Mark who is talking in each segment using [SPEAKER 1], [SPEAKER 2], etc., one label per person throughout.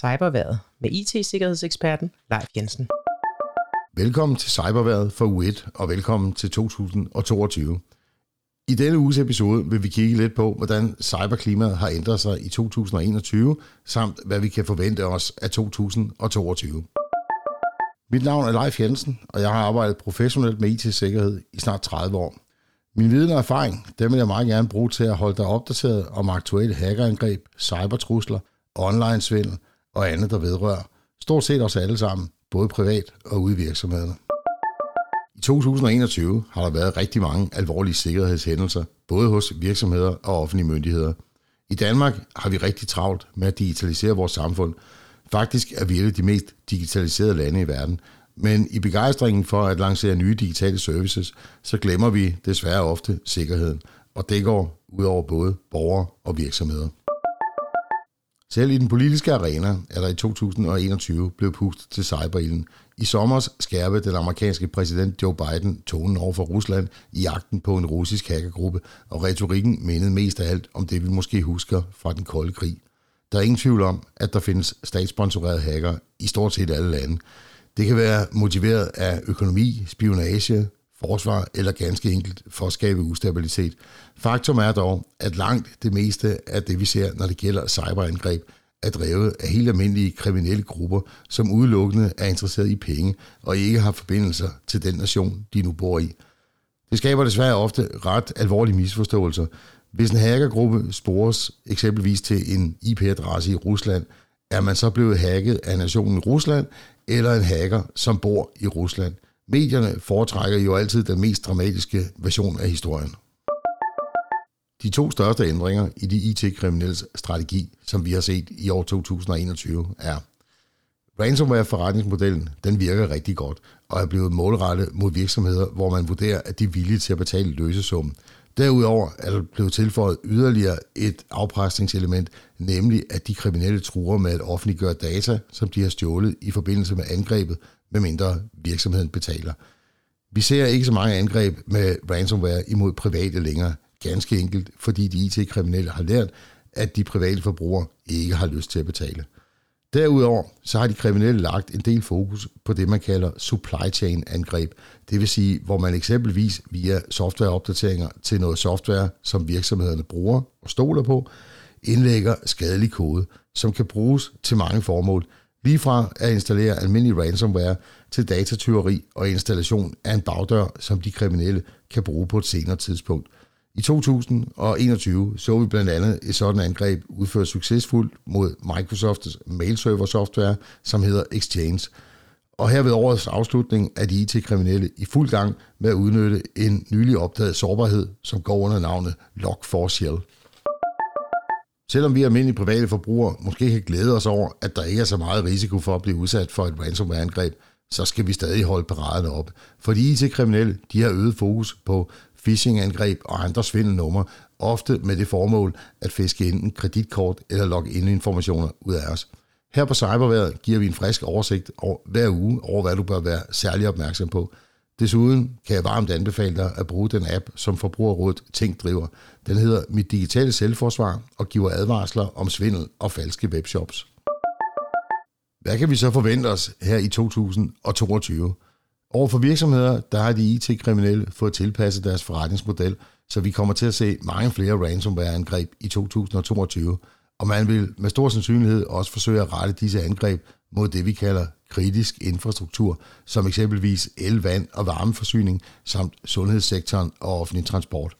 [SPEAKER 1] Cyberværet med IT-sikkerhedseksperten Leif Jensen.
[SPEAKER 2] Velkommen til Cyberværet for u og velkommen til 2022. I denne uges episode vil vi kigge lidt på, hvordan cyberklimaet har ændret sig i 2021, samt hvad vi kan forvente os af 2022. Mit navn er Leif Jensen, og jeg har arbejdet professionelt med IT-sikkerhed i snart 30 år. Min viden og erfaring, dem vil jeg meget gerne bruge til at holde dig opdateret om aktuelle hackerangreb, cybertrusler, online-svindel og andet, der vedrører stort set os alle sammen, både privat og ude i virksomhederne. I 2021 har der været rigtig mange alvorlige sikkerhedshændelser, både hos virksomheder og offentlige myndigheder. I Danmark har vi rigtig travlt med at digitalisere vores samfund. Faktisk er vi et af de mest digitaliserede lande i verden, men i begejstringen for at lancere nye digitale services, så glemmer vi desværre ofte sikkerheden, og det går ud over både borgere og virksomheder. Selv i den politiske arena er der i 2021 blevet pustet til cyberilden. I sommer skærpede den amerikanske præsident Joe Biden tonen over for Rusland i jagten på en russisk hackergruppe, og retorikken mindede mest af alt om det, vi måske husker fra den kolde krig. Der er ingen tvivl om, at der findes statssponsorerede hacker i stort set alle lande. Det kan være motiveret af økonomi, spionage, forsvar eller ganske enkelt for at skabe ustabilitet. Faktum er dog, at langt det meste af det, vi ser, når det gælder cyberangreb, er drevet af helt almindelige kriminelle grupper, som udelukkende er interesseret i penge og ikke har forbindelser til den nation, de nu bor i. Det skaber desværre ofte ret alvorlige misforståelser. Hvis en hackergruppe spores eksempelvis til en IP-adresse i Rusland, er man så blevet hacket af nationen Rusland, eller en hacker, som bor i Rusland. Medierne foretrækker jo altid den mest dramatiske version af historien. De to største ændringer i de IT-kriminelles strategi, som vi har set i år 2021, er Ransomware-forretningsmodellen den virker rigtig godt og er blevet målrettet mod virksomheder, hvor man vurderer, at de er villige til at betale løsesummen. Derudover er der blevet tilføjet yderligere et afpresningselement, nemlig at de kriminelle truer med at offentliggøre data, som de har stjålet i forbindelse med angrebet, medmindre virksomheden betaler. Vi ser ikke så mange angreb med ransomware imod private længere, ganske enkelt fordi de IT-kriminelle har lært, at de private forbrugere ikke har lyst til at betale. Derudover så har de kriminelle lagt en del fokus på det, man kalder supply chain angreb. Det vil sige, hvor man eksempelvis via softwareopdateringer til noget software, som virksomhederne bruger og stoler på, indlægger skadelig kode, som kan bruges til mange formål. Lige fra at installere almindelig ransomware til datatyveri og installation af en bagdør, som de kriminelle kan bruge på et senere tidspunkt – i 2021 så vi blandt andet et sådan angreb udført succesfuldt mod Microsofts mailserver software, som hedder Exchange. Og her ved årets afslutning er de IT-kriminelle i fuld gang med at udnytte en nylig opdaget sårbarhed, som går under navnet Log4Shell. Selvom vi almindelige private forbrugere måske kan glæde os over, at der ikke er så meget risiko for at blive udsat for et ransomware-angreb, så skal vi stadig holde paraderne op. For de IT-kriminelle de har øget fokus på phishing-angreb og andre svindelnumre, ofte med det formål at fiske enten kreditkort eller logge ind informationer ud af os. Her på Cyberværet giver vi en frisk oversigt over, hver uge over, hvad du bør være særlig opmærksom på. Desuden kan jeg varmt anbefale dig at bruge den app, som Forbrugerrådet Tænk driver. Den hedder Mit Digitale Selvforsvar og giver advarsler om svindel og falske webshops. Hvad kan vi så forvente os her i 2022? Over for virksomheder, der har de IT-kriminelle fået tilpasset deres forretningsmodel, så vi kommer til at se mange flere ransomware-angreb i 2022, og man vil med stor sandsynlighed også forsøge at rette disse angreb mod det, vi kalder kritisk infrastruktur, som eksempelvis el, vand og varmeforsyning, samt sundhedssektoren og offentlig transport.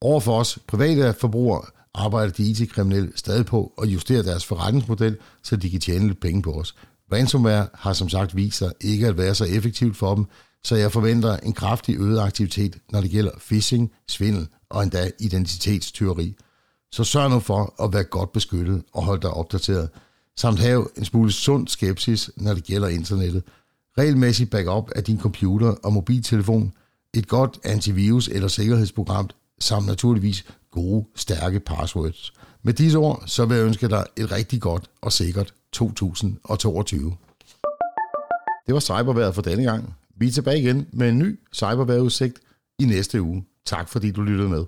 [SPEAKER 2] Overfor os private forbrugere arbejder de IT-kriminelle stadig på at justere deres forretningsmodel, så de kan tjene lidt penge på os. Ransomware har som sagt vist sig ikke at være så effektivt for dem, så jeg forventer en kraftig øget aktivitet, når det gælder phishing, svindel og endda identitetstyveri. Så sørg nu for at være godt beskyttet og hold dig opdateret, samt have en smule sund skepsis, når det gælder internettet. Regelmæssig backup af din computer og mobiltelefon, et godt antivirus eller sikkerhedsprogram, samt naturligvis gode, stærke passwords. Med disse ord, så vil jeg ønske dig et rigtig godt og sikkert 2022. Det var cyberværet for denne gang. Vi er tilbage igen med en ny cyberværetudsigt i næste uge. Tak fordi du lyttede med.